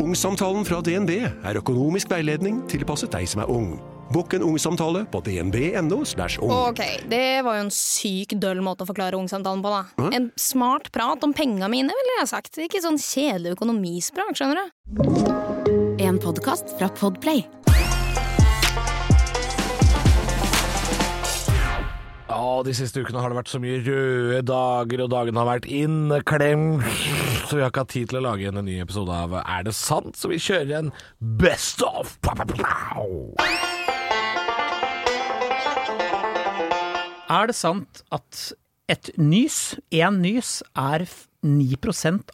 Ungsamtalen fra DNB er økonomisk veiledning tilpasset deg som er ung. Bukk en ungsamtale på dnb.no. ung. Ok, det var jo en syk døll måte å forklare ungsamtalen på, da. En smart prat om penga mine, ville jeg sagt. Ikke sånn kjedelig økonomisprat, skjønner du. En podkast fra Podplay. Ja, de siste ukene har det vært så mye røde dager, og dagene har vært inneklemt. Så vi har ikke hatt tid til å lage en ny episode av Er det sant? Så vi kjører en Best of. Er det sant at et nys, én nys, er f- 9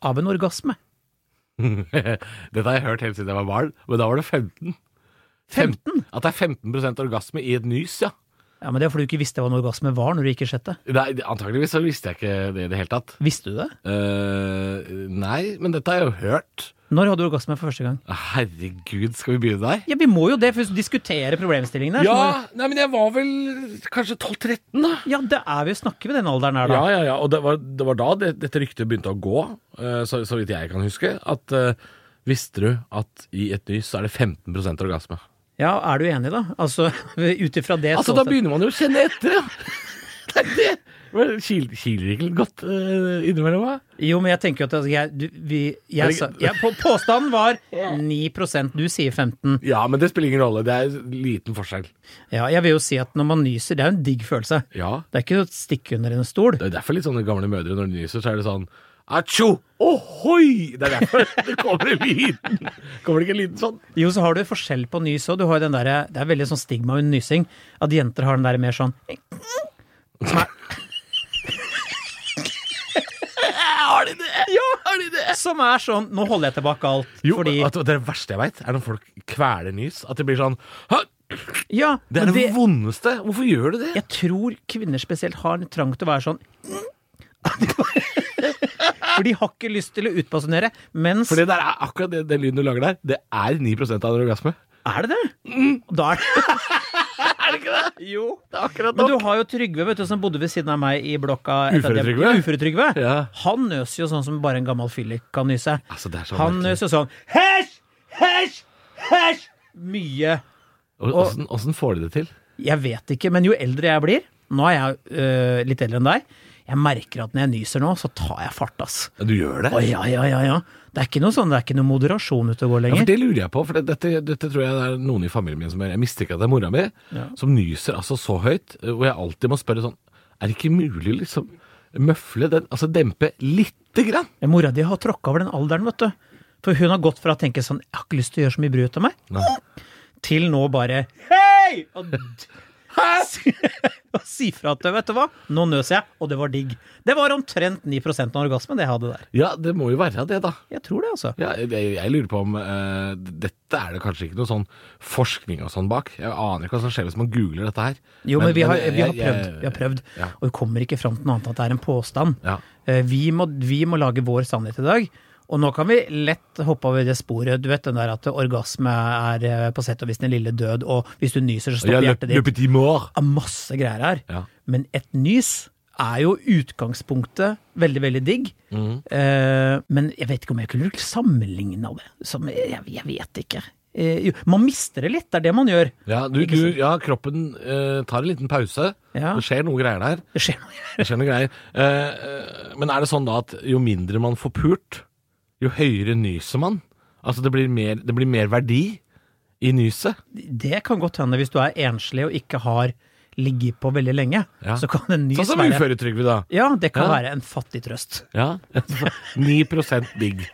av en orgasme? Dette har jeg hørt helt siden jeg var barn, men da var det 15. 15? At det er 15% orgasme i et nys, ja. Ja, men Det er fordi du ikke visste hva en orgasme var når du ikke sjette. Nei, antageligvis så visste jeg ikke det i det hele tatt. Visste du det? Uh, nei, men dette har jeg jo hørt. Når hadde du orgasme for første gang? Herregud, skal vi begynne der? Ja, Vi må jo det for å diskutere problemstillingene. Ja, må nei, men jeg var vel kanskje 12-13, da. ja, det er vi jo snakker ved den alderen her, da. Ja, ja, ja, og det var, det var da det, dette ryktet begynte å gå, eh, så, så vidt jeg kan huske, at uh, visste du at i et nys så er det 15 orgasme? Ja, Er du enig, da? Altså, Ut ifra det Altså, da begynner man jo å kjenne etter, ja. Det er det. Kil, kiler ikke godt uh, innimellom? Jo, men jeg tenker jo at altså, jeg, du, vi, jeg sa, jeg, på, Påstanden var 9% du sier 15 Ja, men det spiller ingen rolle. Det er en liten forskjell. Ja, jeg vil jo si at når man nyser, det er jo en digg følelse. Ja, Det er ikke å stikke under en stol. det er derfor litt sånne gamle mødre, når de nyser, så er det sånn Atsjo! Ohoi! Det er derfor det kommer en liten Kommer det ikke en liten sånn? Jo, så har du forskjell på nys òg. Du har jo den derre Det er veldig sånn stigma under nysing. At jenter har den der mer sånn Som er Har de det? Ja, har de det? Som er sånn Nå holder jeg tilbake alt. Jo, fordi at det verste jeg veit, er når folk kveler nys. At det blir sånn «Hæ? Ja, Det er det, det, vondeste. Hvorfor gjør du det? Jeg tror kvinner spesielt har en trang til å være sånn For de har ikke lyst til å utbasunere, mens For det der er akkurat det, den lyden du lager der, det er 9% av en orgasme. Er det det? Da er det Er det ikke det? Jo. Det er akkurat nok. Men du har jo Trygve, vet du, som bodde ved siden av meg i blokka. Uføretrygve? Uføretrygve. Ja. Han nøser jo sånn som bare en gammel fyllik kan nyse. Altså, det er så Han merkelig. nøser sånn Hesj! Hesj! Hesj! Mye. Åssen får de det til? Jeg vet ikke, men jo eldre jeg blir Nå er jeg øh, litt eldre enn deg. Jeg merker at når jeg nyser nå, så tar jeg fart, ass. Ja, Du gjør det? Å ja, ja, ja, ja. Det er ikke noe sånn, det er ikke noe moderasjon ute og går Ja, for Det lurer jeg på, for det, dette, dette tror jeg det er noen i familien min som gjør. Jeg mistenker at det er mora mi, som nyser altså så høyt, hvor jeg alltid må spørre sånn Er det ikke mulig liksom møfle den, altså dempe lite grann? Ja, Mora di har tråkka over den alderen, vet du. For hun har gått fra å tenke sånn Jeg har ikke lyst til å gjøre så mye bry ut av meg, Nei. til nå bare Hei! Og, og si fra at vet du hva, nå nøs jeg, og det var digg. Det var omtrent 9% av orgasmen det jeg hadde der. Ja, det må jo være det, da. Jeg tror det, altså. Ja, jeg, jeg lurer på om uh, Dette er det kanskje ikke noe sånn forskning og sånn bak. Jeg aner ikke hva som skjer hvis man googler dette her. Jo, men, vi, har, vi, har prøvd, vi har prøvd, Ja. og vi kommer ikke fram til noe annet enn at det er en påstand. Ja. Uh, Vi må, vi må lage vår sannhet i dag. Og nå kan vi lett hoppe over det sporet. Du vet den der at orgasme er eh, på sett og vis den lille død, og hvis du nyser, så Ja, stopper hjertet ditt. petit mort. Av masse greier her. Ja. Men et nys er jo utgangspunktet veldig, veldig digg. Mm. Eh, men jeg vet ikke om jeg kunne sammenligna det. Som, jeg, jeg vet ikke. Eh, man mister det litt, det er det man gjør. Ja, du, du, ja kroppen eh, tar en liten pause. Ja. Det skjer noe greier der. Det skjer noe. Det skjer noe greier. Eh, eh, men er det sånn da at jo mindre man får pult, jo høyere nyser man? Altså det blir mer, det blir mer verdi i nyset? Det kan godt hende hvis du er enslig og ikke har ligget på veldig lenge. Ja. Så kan en nys Sånn som være da. Ja, det kan Ja. være en fattig trøst. Ja. 9 digg.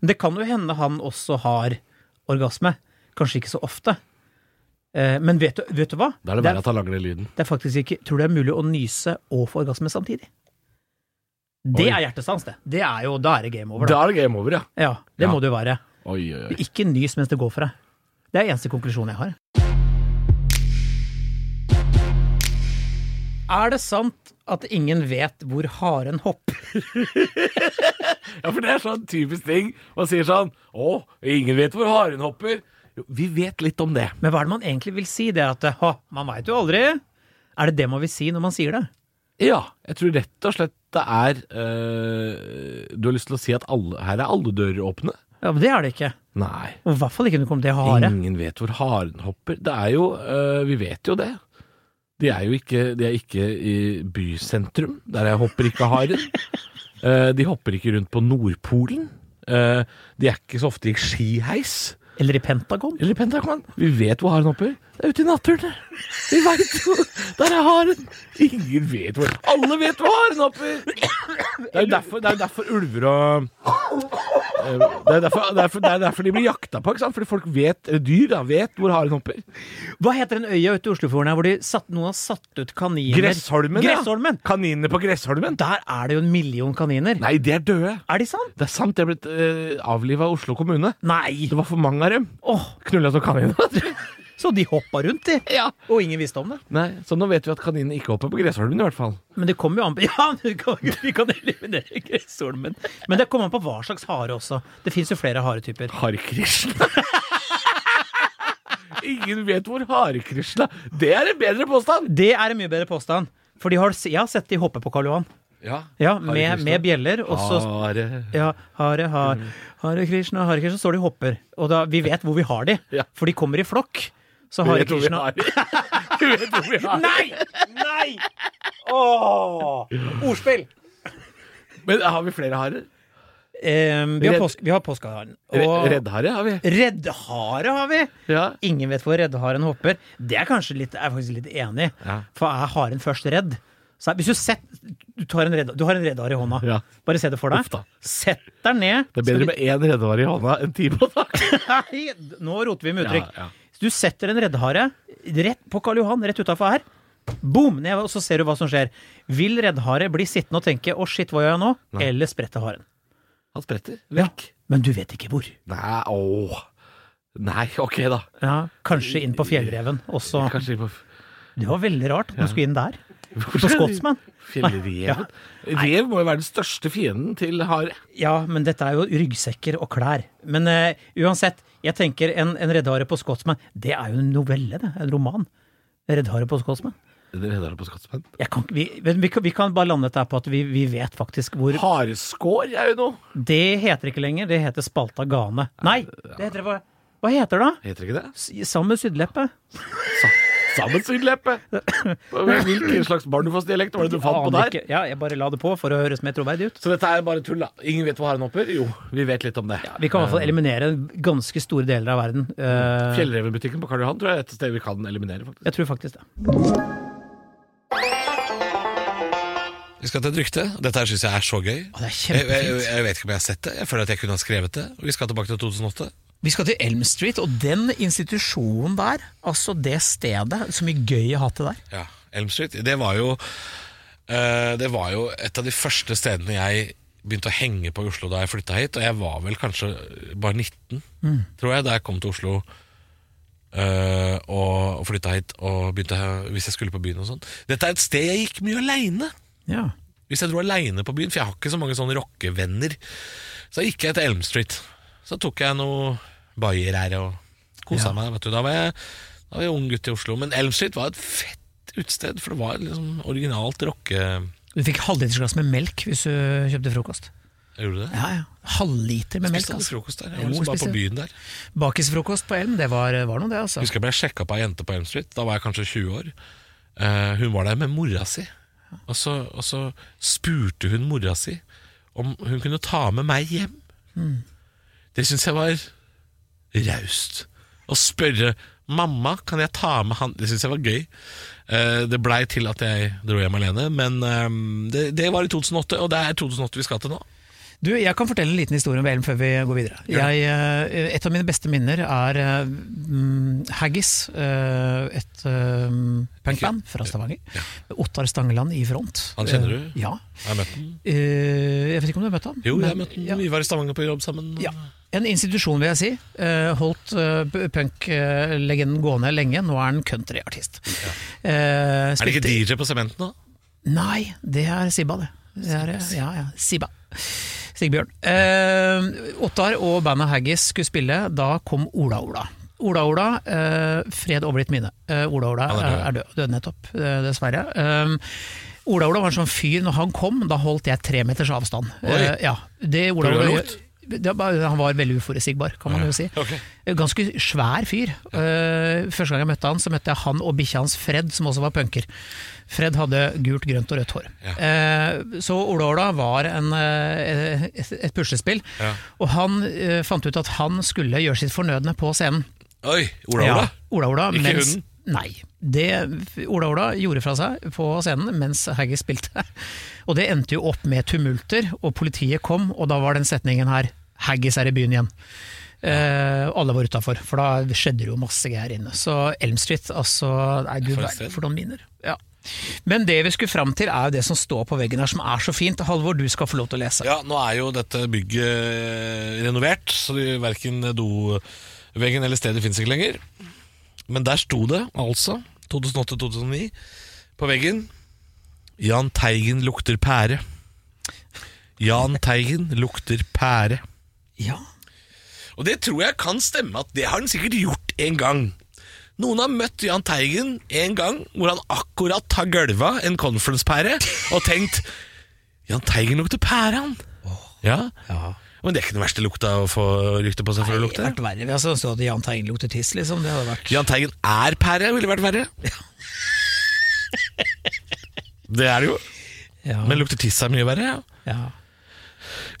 Men det kan jo hende han også har orgasme. Kanskje ikke så ofte. Eh, Men vet du, vet du hva? Da er det verre at han lager den lyden. det er faktisk ikke Tror du det er mulig å nyse og få orgasme samtidig? Det Oi. er hjertestans, det. Det er jo, Da er det game over, Da da. er det game over, ja. Ja, det Ja. må det jo være. Oi, oi, oi. Ikke nys mens det går for deg. Det er eneste konklusjonen jeg har. Er det sant at ingen vet hvor haren hopper? Ja, for det er sånn typisk ting. Man sier sånn Å, ingen vet hvor haren hopper. Jo, vi vet litt om det. Men hva er det man egentlig vil si? Det er at ha, man veit jo aldri. Er det det man vil si når man sier det? Ja, jeg tror rett og slett det er øh, Du har lyst til å si at alle, her er alle dører åpne? Ja, men Det er det ikke. Nei. Og I hvert fall ikke når det kommer til hare. Ingen vet hvor haren hopper. Det er jo øh, Vi vet jo det. De er jo ikke, de er ikke i bysentrum. Der jeg hopper ikke haren. Eh, de hopper ikke rundt på Nordpolen. De er ikke så ofte i skiheis. Eller i Pentagon. Eller i Pentagon. Vi vet hvor haren hopper. Det er ute i naturen. Vi veit jo Der er haren! Ingen vet hvor Alle vet hvor haren hopper! Det er jo derfor, det er derfor ulver og eh, det er derfor, derfor, det er derfor de blir jakta på, ikke sant? fordi folk vet, dyr da, vet hvor haren hopper. Hva heter den øya ute i Oslofjorden her hvor de satt, noen har satt ut kaniner? Gressholmen, Gressholmen! ja. Kaninene på Gressholmen. Der er det jo en million kaniner. Nei, de er døde. Er de sant? Det er sant, de er blitt uh, avliva av Oslo kommune. Nei! Det var for mange av dem. Åh, Knulla som kaniner. Så de hoppa rundt, de. ja. Og ingen visste om det. Nei, så nå vet vi at kaninene ikke hopper på Gressholmen, i hvert fall. Men det kommer jo an på Ja, vi kan, eliminere gressholmen. Men det kommer an på hva slags hare også. Det fins jo flere haretyper. Hare Krishna. Ingen vet hvor Hare Krishna Det er en bedre påstand! Det er en mye bedre påstand. For de har, jeg har sett de hoppe på Karl Johan. Ja, Ja, med, med bjeller. Og så Hare ja, Hare, har, Hare Krishna, Hare Krishna, står de og hopper. Og da, vi vet hvor vi har de, Ja. for de kommer i flokk. Så har ikke Krishna det. Vet hvor vi har. Nei! Nei! Åh! Ordspill! Men har vi flere harer? Eh, vi har, påsk, vi har påskeharen. Og Reddhare har vi. reddhare har vi! Ja. Ingen vet hvor reddharen hopper. Det er kanskje litt, jeg er faktisk litt enig i. Ja. For er haren først redd? Så hvis du, sett, du, tar en redd, du har en reddhare i hånda. Ja. Bare se det for deg. Sett deg ned. Det er bedre med én reddhare i hånda enn ti på taket. Nei, nå roter vi med uttrykk. Ja, ja. Du setter en reddhare rett på Karl Johan, rett utafor her. Boom! Ned, og så ser du hva som skjer. Vil reddhare bli sittende og tenke 'å, shit, hva gjør jeg nå?' Nei. Eller sprette haren? Han spretter. Ja. Men du vet ikke hvor. Nei, åh. Nei, ok da. Ja, Kanskje inn på fjellreven. Også. Kanskje på Det var veldig rart at man skulle inn der. På Scotsman. Fjellreven. Rev må jo være den største fienden til hare. Ja, men dette er jo ryggsekker og klær. Men uh, uansett, jeg tenker en, en reddhare på Scotsman, det er jo en novelle, det. En roman. Reddhare på Scotsman. Reddhare på Skotsmenn. Jeg kan, vi, vi, kan- vi kan bare lande dette på at vi, vi vet faktisk hvor Hareskår er jo noe. Det heter ikke lenger, det heter Spalta Gane. Nei, det heter det hva, hva heter det da? Heter ikke det? Sammen med Sydleppe? Sammensydleppe. Hvilken slags Bardufoss-dialekt var det du fant på der? ikke. Ja, jeg bare la det på for å høres mer troverdig ut. Så dette er bare tull, da. Ingen vet hvor haren hopper? Jo, vi vet litt om det. Vi kan i hvert fall eliminere ganske store deler av verden. Eh, Fjellrevenbutikken på Karl Johan tror jeg er et sted vi kan eliminere, faktisk. jeg tror faktisk det. Vi skal til et rykte. Dette her syns jeg er så gøy. Å, det er Jeg, jeg, jeg vet ikke om jeg har sett det. Jeg føler at jeg kunne ha skrevet det. Vi skal tilbake til 2008. Vi skal til Elm Street, og den institusjonen der, altså det stedet, så mye gøy jeg har hatt det der. Ja, Elm Street. Det var jo eh, Det var jo et av de første stedene jeg begynte å henge på i Oslo da jeg flytta hit. Og jeg var vel kanskje bare 19, tror jeg, da jeg kom til Oslo. og og flytta hit og begynte hvis jeg skulle på byen og sånn. Dette er et sted jeg gikk mye aleine. Ja. Hvis jeg dro aleine på byen, for jeg har ikke så mange sånne rockevenner. Så gikk jeg til Elm Street. Så tok jeg noe bayer her og kosa Ja. meg. Da, var jeg, da var jeg ung gutt i Oslo. Men Elm Street var et fett utested, for det var liksom originalt rocke... Du fikk halvlitersglass med melk hvis du kjøpte frokost. Gjorde du det? Ja, ja. Halvliter med melk. Altså. frokost der. Jeg var liksom bare på byen der. Bakisfrokost på Elm, det var, var noe, det, altså. Husker jeg ble sjekka på ei jente på Elm Street. Da var jeg kanskje 20 år. Uh, hun var der med mora si. Og så, og så spurte hun mora si om hun kunne ta med meg hjem. Det syns jeg var raust. og spørre mamma, kan jeg ta med han Det syns jeg var gøy. Eh, det blei til at jeg dro hjem alene, men eh, det, det var i 2008, og det er 2008 vi skal til nå. Du, Jeg kan fortelle en liten historie om VM før vi går videre. Jeg, eh, et av mine beste minner er mm, Haggis, eh, et um, punkband fra Stavanger. Ottar Stangeland i front. Han kjenner du? Ja. Jeg har møtt. Eh, jeg vet ikke om du har møtt ham? Jo, jeg har møtt ham. ja. Vi var i Stavanger på jobb sammen. Ja. En institusjon, vil jeg si. Holdt uh, punk-legenden gående lenge. Nå er han countryartist. Eh, Er det ikke DJ på Sementen, da? Nei, det er Sibba, det. det er, ja, ja, Sibba. Sigbjørn. Eh, Ottar og bandet Haggis skulle spille, da kom Ola Ola. Ola Ola, eh, fred over ditt minne. Eh, Ola Ola Han er er, død. død, nettopp, eh, dessverre. Eh, Ola Ola var en sånn fyr, når han kom, da holdt jeg tre meters avstand. Eh, ja, det Ola Ola han var veldig uforutsigbar, kan man jo si. Ganske svær fyr. Eh, første gang jeg møtte han, så møtte jeg han og bikkja hans Fred, som også var punker. Fred hadde gult, grønt og rødt hår. Eh, så Ola Ola var en, eh, et, et puslespill, Ja. og han eh, fant ut at han skulle gjøre sitt fornødne på scenen. Oi, Ola Ola? Ja, Ola Ola Ikke mens, hunden? Nei. Det Ola Ola gjorde fra seg på scenen mens Haggis spilte. Og det endte jo opp med tumulter, og politiet kom, og da var den setningen her Haggis er i byen igjen. Eh, alle var utafor, for da skjedde det jo masse greier inne. Så Elm Street, altså Nei, gud, For noen minner. Ja. Men det vi skulle fram til, er jo det som står på veggen her, som er så fint. Halvor, du skal få lov til å lese. Ja, nå er jo dette bygget renovert, så verken doveggen eller stedet fins ikke lenger. Men der sto det altså, 2008-2009, på veggen Jahn Teigen lukter pære. Jahn Teigen lukter pære. Ja. Og det tror jeg kan stemme at det har han sikkert gjort en gang. Noen har møtt Jahn Teigen en gang hvor han akkurat har gølva en conference-pære og tenkt Jahn Teigen lukter pære, han. Ja. Men det er ikke den verste lukta å få rykte på seg for å Det hadde vært verre. Vi har stått at Jahn Teigen lukter tiss, liksom. Det hadde vært Jahn Teigen er pære, ville vært verre. Det er det jo. ja. Men lukter tiss er mye verre. Ja. ja.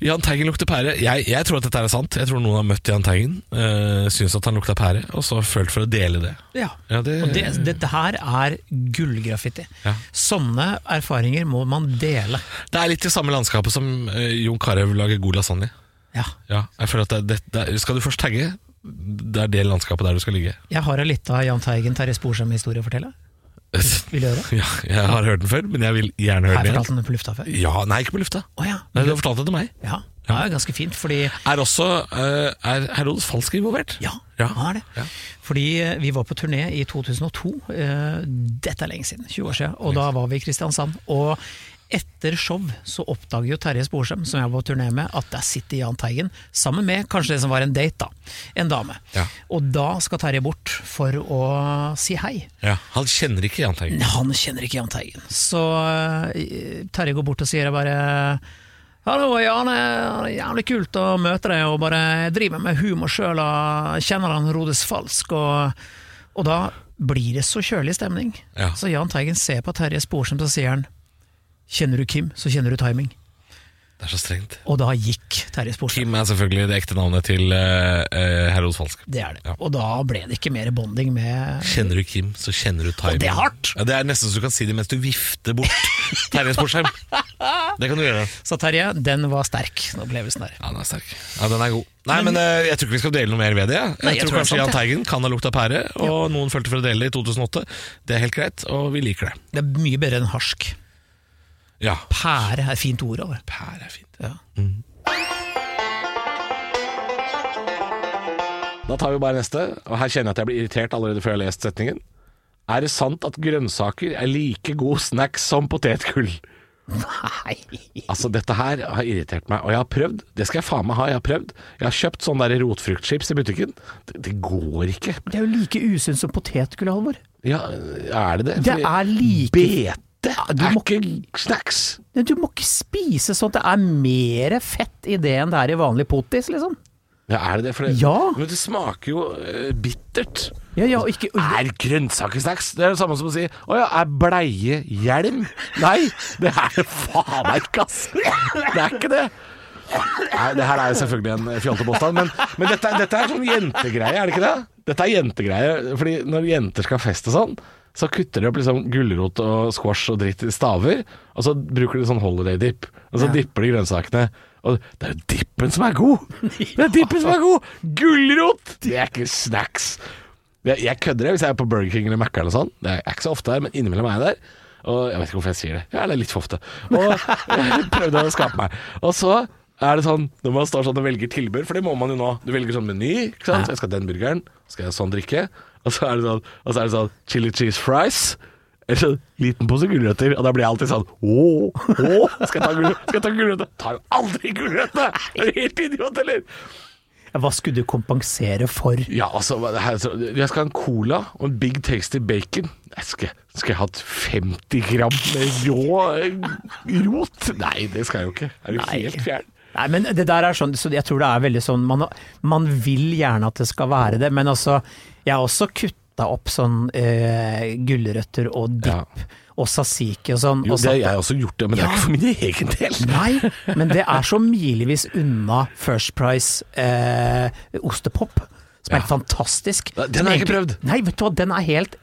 Jahn Teigen lukter pære. Jeg, jeg tror at dette er sant. Jeg tror noen har møtt Jahn Teigen, øh, syns at han lukta pære, og så følt for å dele det. Ja. Ja, det- Og det, dette her er gullgraffiti. Ja. Sånne erfaringer må man dele. Det er litt i samme landskapet som øh, Jon Carew lager god lasagne. Ja. Ja, jeg føler at det, det, det, Skal du først tagge, det er det landskapet der du skal ligge. Jeg har ei lita Jahn Teigen Terje Sporsem-historie å fortelle. Vil du høre? Ja, jeg har hørt den før, men jeg vil gjerne høre Har jeg den fortalt igjen. den på lufta før? Ja, Nei, ikke på lufta. Å ja. Nei, Du har fortalt det til meg. ja. Det er ganske fint, fordi Er også eh, Er Herodes Falsk involvert? Ja, Ja. han er det. Ja. Fordi eh, vi var på turné i 2002. eh, Dette er lenge siden, 20 år siden. Og da var vi i Kristiansand. Og etter show så oppdager jo Terje Sporsem, som jeg var på turné med, at der sitter Jahn Teigen sammen med kanskje det som var en date, da. En dame. Ja. Og da skal Terje bort for å si hei. Ja, Han kjenner ikke Jahn Teigen. Han kjenner ikke Jahn Teigen. Så eh, Terje går bort og sier bare Hallo, Jan. Jævlig kult å møte deg, og bare jeg driver med humor sjøl og kjenner han Rodes Falsk. Og, og da blir det så kjølig stemning. Ja. Så Jahn Teigen ser på Terje Sporsem, så sier han Kjenner du Kim, så kjenner du timing. Det er så strengt. Og da gikk Terje Sporsem. Kim er selvfølgelig det ekte navnet til uh, Herodes Falsk. Det er det. Ja. Og da ble det ikke mer bonding med Kjenner du Kim, så kjenner du timing. Og det er hardt! Ja, det er nesten så du kan si det mens du vifter bort Terje Sporsheim. Det kan du gjøre. Så Terje, den var sterk, den opplevelsen der. Ja, den er sterk. Ja, den er god. Nei, men, eh, Jeg tror ikke vi skal dele noe mer ved det. Jeg, Nei, jeg tror tror kanskje Jahn. Teigen kan ha lukta pære, og noen følte for å dele det i 2008. Det er helt greit, og vi liker det. Det er mye bedre enn harsk. Ja. Pære er fint ord. Over. Pære er fint. Ja. Da tar vi bare neste, og her kjenner jeg at jeg blir irritert allerede før jeg har lest setningen. Er det sant at grønnsaker er like god snacks som potetgull? Nei Altså, dette her har irritert meg, og jeg har prøvd. Det skal jeg faen meg ha, jeg har prøvd. Jeg har kjøpt sånne der rotfruktchips i butikken. Det, det går ikke. Det er jo like usunt som potetgull, Halvor. Ja, er det det? Det er like Du er må- ikke snacks. Du må ikke spise at det er mer fett i det enn det er i vanlig potis, liksom. Ja, er det det? For det, Ja. Men det smaker jo uh, bittert. Ja, ja, og Er grønnsakesnacks? Det er det samme som å si Å ja, er bleie hjelm? Nei, det er det faen meg ikke, ass! Det er ikke det. Nei, det her er jo selvfølgelig en fjollete men, men dette, dette er sånn jentegreie, er det ikke det? Dette er jentegreie, fordi når jenter skal feste sånn, så kutter de opp liksom gulrot og squash og dritt i staver, og så bruker de sånn holiday dip, og så dipper de grønnsakene. Og det er jo dippen som er god! Det er dippen som er god! Gulrot! Det er ikke snacks. Jeg, jeg kødder det hvis jeg er på Burger King eller Mækkern eller sånn. Det er ikke så ofte her, men innimellom er jeg der. Og jeg vet ikke hvorfor jeg sier det. Ja, eller litt for ofte. Og jeg prøvde å skape meg. Og så er det sånn, når man står sånn og velger tilbud, for det må man jo nå. Du velger sånn meny, ikke sant. Jeg skal ha den burgeren, skal jeg ha sånn drikke. Og så er det sånn, og så er det sånn chili cheese fries. Eller sånn liten pose gulrøtter. Og da blir jeg alltid sånn Åh, åh, skal jeg ta gulrøtter? Ta gulrøtter? Tar jo aldri gulrøtter! Er du helt idiot, eller? Hva skulle du kompensere for? Ja, altså, jeg skal ha en cola og en Big Tasty Bacon. Jeg skal, skal jeg ha 50 gram med rå eh, rot? Nei, det skal jeg jo ikke. Er du helt fjern? Nei, men det der er sånn, så jeg tror det er veldig sånn man, man vil gjerne at det skal være det, men altså Jeg har også kutta opp sånn eh, gulrøtter og dipp og sasiki og sånn. Jo, og det har jeg også gjort, det, men det er ikke for min egen del. Nei, men det er så milevis unna First Price eh, ostepop, som er fantastisk. Den har jeg ikke prøvd. Nei, vet du hva, den er helt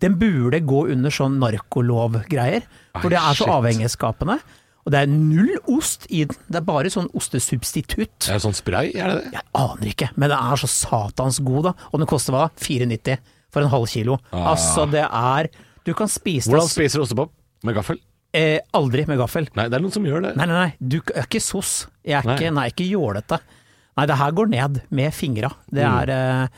Den burde gå under sånn narkolovgreier, for det er så avhengighetsskapende. Og det er null ost i den, det er bare sånn ostesubstitutt. Er det sånn spray, er det det? Jeg aner ikke, men det er så satans god, da. Og den koster hva? 4,90 for en halv kilo. Ah. Altså, det er Du kan spise Hvordan det spiser du ostepop? Med gaffel? eh, aldri med gaffel. Nei, det er noen som gjør det. Nei, nei, nei, du er ikke sos. Jeg er Nei. ikke, nei, ikke jålete. Nei, det her går ned med fingra. Det Mm. er eh,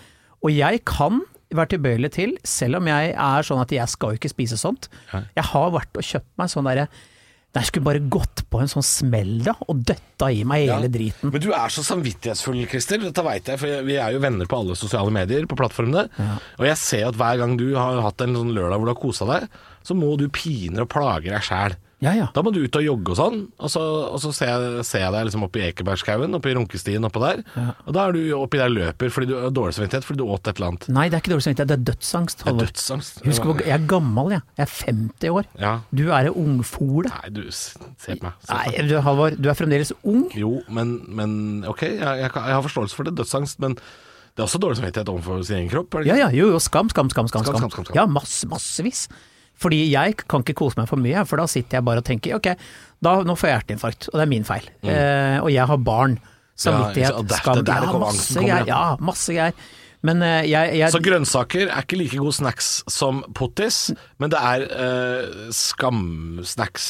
Og jeg kan være tilbøyelig til, selv om jeg er sånn at jeg skal jo ikke spise sånt. Jeg har vært og kjøpt meg sånn derre jeg skulle bare gått på en sånn smell da, og døtta i meg hele driten. Men du er så samvittighetsfull, Christer. Dette veit jeg, for vi er jo venner på alle sosiale medier, på plattformene. Og jeg ser at hver gang du har hatt en sånn lørdag hvor du har kosa deg, så må du pine og plage deg sjæl. Ja, ja. Da må du ut og jogge og sånn, og så, og så ser, jeg, ser jeg deg liksom oppi Ekebergskauen, oppi runkestien oppå der. Og da er du oppi der løper fordi du har dårlig samvittighet fordi du åt et eller annet. Nei, det er ikke dårlig samvittighet, det er dødsangst. Det er dødsangst. Husk jeg er gammel, jeg. Jeg er 50 år. Ja. Du er en ungfole. Nei, du, ser se på meg. Nei, du, Halvor, du er fremdeles ung. Jo, men, men ok, jeg, jeg, jeg har forståelse for det, dødsangst, men det er også dårlig samvittighet overfor sin egen kropp. Ja, ja, jo, jo, skam, skam, skam. Skam, skam, skam, skam, skam. Ja, masse, massevis. Fordi jeg kan ikke kose meg for mye, for da sitter jeg bare og tenker ok, da, nå får jeg hjerteinfarkt, og det er min feil. Eh, og jeg har barn. Samvittighet, Mm. Ja, det skam, det der det ja, masse greier. Ja, masse greier. Men eh, jeg, jeg Så grønnsaker er ikke like god snacks som pottis, men det er eh, skamsnacks.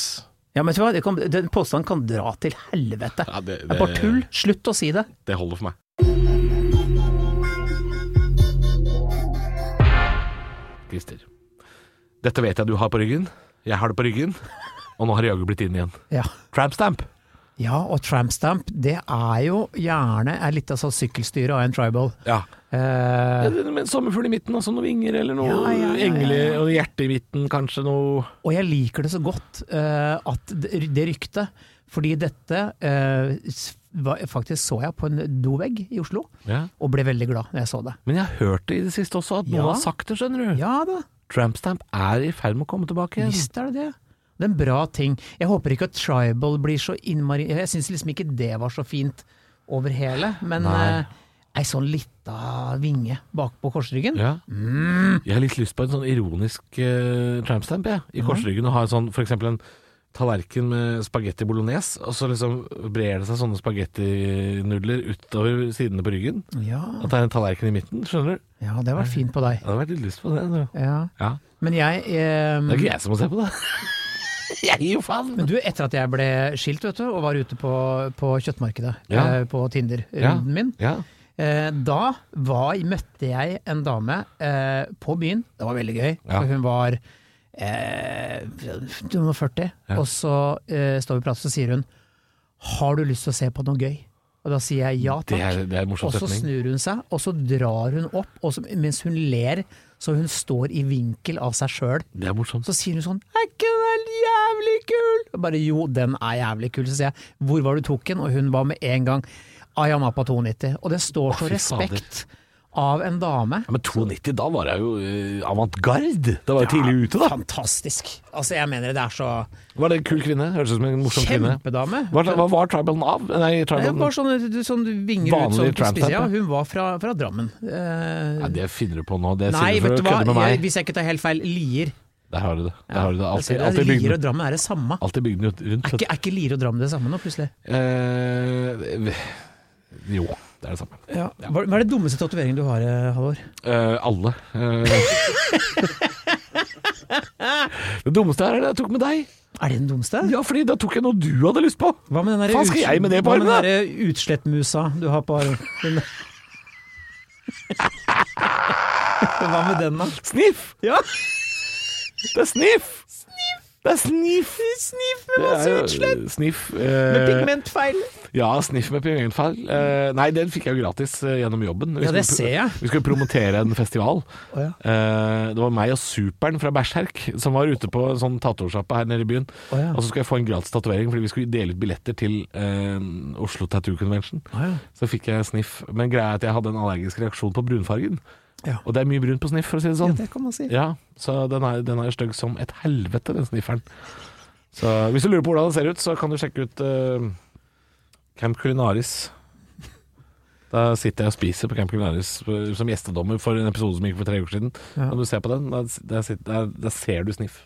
ja, men vet du hva, den påstanden kan dra til helvete. Ja, det- det er bare tull. Slutt å si det. Det holder for meg. Christer, dette vet jeg du har på ryggen. Jeg har det på ryggen, og nå har det jaggu blitt inn igjen. Ja. Trampstamp. Ja, og trampstamp, det er jo gjerne er litt av sånn sykkelstyre av en tribal. Ja. Eh, Med en sommerfugl i midten, altså noen vinger eller noe Ja, ja, ja, engle og hjerte i midten, kanskje noe og jeg liker det så godt eh, at det, det ryktet, fordi dette eh, var, faktisk så jeg på en dovegg i Oslo, ja. og ble veldig glad når jeg så det. Men jeg har hørt det i det siste også, at noen har sagt det, skjønner du. Ja da, Trampstamp er i ferd med å komme tilbake igjen. visst er det det. Det er en bra ting. Jeg håper ikke at tribal blir så innmari Jeg syns liksom ikke det var så fint over hele, men Nei. eh, ei sånn lita vinge bak på korsryggen. Ja. Mm. Jeg har litt lyst på en sånn ironisk uh, trampstamp jeg, i korsryggen. Og ha en sånn, for eksempel en tallerken med spagetti bolognese, og så liksom brer det seg sånne spagettinudler utover sidene på ryggen. Ja, At det er en tallerken i midten, skjønner du. ja, det var fint på deg. Jeg hadde vært litt lyst på det. Ja. Ja. Men jeg eh, Det er ikke jeg som må se på det. jeg gir jo faen. Men du, etter at jeg ble skilt vet du, og var ute på, på kjøttmarkedet, Ja. eh, på Tinder-runden min, Ja. eh, da var, møtte jeg en dame eh, på byen. Det var veldig gøy, for hun var eh, 40, Ja. og så eh, står vi og prater, så sier hun 'Har du lyst til å se på noe gøy?' Og da sier jeg ja Det takk. er, det er Og så snur hun seg, og så drar hun opp, og så, mens hun ler, så hun står i vinkel av seg sjøl. Det. Så sier hun sånn 'Er ikke den jævlig kul?' Og bare jo, den er jævlig kul. Så sier jeg 'Hvor var du tok den?' Og hun var med en gang 'Ayamapa 92'. Og det står så respekt fader. Av en dame. Ja, men 92, da var jeg jo uh, avantgarde. Da var jeg tidlig ute, da. Fantastisk. Altså, jeg mener det er så Var det en kul kvinne? Hørtes ut som en morsom kvinne. Kjempedame. Hva, hva var tribalen av? Nei, tribalen var sånn, sånn vinger ut sånn på spissen. Ja, ja. hun var fra, fra Drammen. Uh, Nei, det finner du på nå. Det sier du for å kødde med jeg, meg. hvis jeg ikke tar helt feil, Lier. Der har du det. Der har du det. Altid, det. alltid Lier og Drammen er det samme. alltid rundt. Er ikke, er ikke Lier og Drammen det samme nå, plutselig? Eh, jo, det er det samme. Hva, hva er det dummeste tatoveringen du har, eh, Halvor? Uh, alle. Eh. det dummeste her er det jeg tok med deg. Er det den dummeste? Ja, fordi da tok jeg noe du hadde lyst på. Hva med den skal jeg med det på hva med den utslettmusa du har på armen? Hva med den, da? Sniff! Ja. Det er sniff! Det er sniff! Sniff med masse utslett! Sniff. eh, pigmentfeil. Ja, sniff med pigmentfeil. Eh, nei, den fikk jeg jo gratis eh, gjennom jobben. Vi Ja, det ser jeg. Vi skulle promotere en festival. Oh, ja. Eh, det var meg og Superen fra Bæsjherk som var ute på en sånn tatosjappe her nede i byen. Oh, ja. Og så skulle jeg få en gratis tatovering fordi vi skulle dele ut billetter til eh, Oslo Tattoo Convention. Oh, ja. Så fikk jeg sniff. Men greia er at jeg hadde en allergisk reaksjon på brunfargen. Ja. Og det er mye brunt på sniff, for å si det sånn. Ja, det kan man si. Ja, så den er, den er stygg som et helvete, den snifferen. Så hvis du lurer på hvordan den ser ut, så kan du sjekke ut uh, Camp Culinaris. Da sitter jeg og spiser på Camp Culinaris som gjestedommer for en episode som gikk for tre uker siden. Ja. Når du ser på den? Der, sitter, der, der ser du sniff.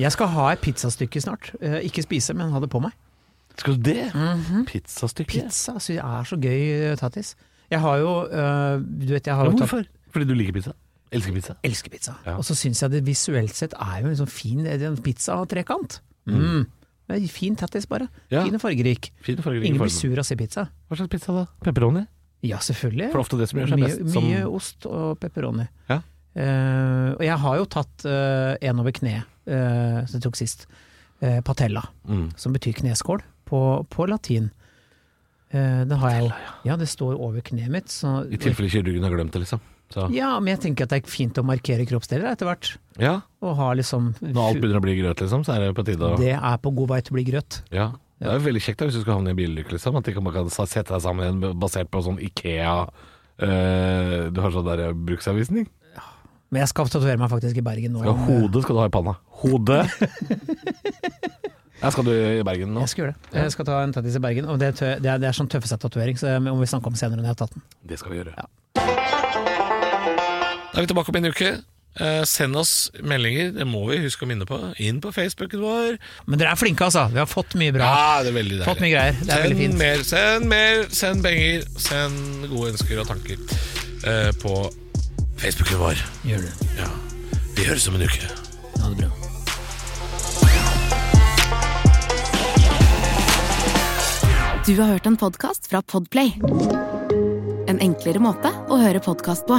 Jeg skal ha et pizzastykke snart. Eh, ikke spise, men ha det på meg. Skal du det? Pizzastykke? Pizza synes jeg er så gøy, Tattis. Jeg har jo eh, Du vet, jeg har Ja, jo tatt hvorfor? Fordi du liker pizza? Elsker pizza? Elsker pizza. Ja. Og så syns jeg det visuelt sett er jo en sånn fin er en pizza-trekant. Mm. Det er Fin tattis, bare. Ja. Fin og fargerik. Ingen blir sur av å se pizza. Hva slags pizza da? Pepperoni? Ja, selvfølgelig. For ofte det som gjør seg mye, best. Som, mye ost og pepperoni. Ja. Uh, og jeg har jo tatt uh, en over kneet, uh, som jeg tok sist. Eh, patella, mm. som betyr kneskål på, på latin. Eh, det har jeg jo. Ja, det står over kneet mitt. Så, I tilfelle kirurgen har glemt det, liksom. Så. ja, men jeg tenker at det er fint å markere kroppsdeler etter hvert. Ja, Og ha liksom når alt begynner å bli grøt, liksom, så er det på tide å Det er på god vei til å bli grøt. Ja. Det er jo veldig kjekt da, hvis du skal havne i en bilulykke, liksom. At ikke man kan sette deg sammen igjen basert på sånn Ikea eh, Du har sånn der eh, bruksanvisning. Men jeg skal tatovere meg faktisk i Bergen nå. Skal hodet skal du ha i panna. Hodet! Ja, skal du i Bergen nå? Jeg skal gjøre det. Jeg skal ta en tattis i Bergen. Og det, er det, er, det er sånn tøffesett-tatovering, så det må vi snakke om senere når jeg har tatt den. Det skal vi gjøre. Ja. Da er vi tilbake om en uke. Eh, send oss meldinger, det må vi huske å minne på. Inn på Facebooken vår. Men dere er flinke, altså. Vi har fått mye bra. Ja, det er veldig deilig. Fått mye greier. Det er veldig Send fint. mer, send mer, send penger, send gode ønsker og tanker eh, på Facebooken vår. Gjør det. Ja. Vi høres om en uke. Ha det bra. Du har hørt en podcast fra Podplay. En enklere måte å høre podcast på.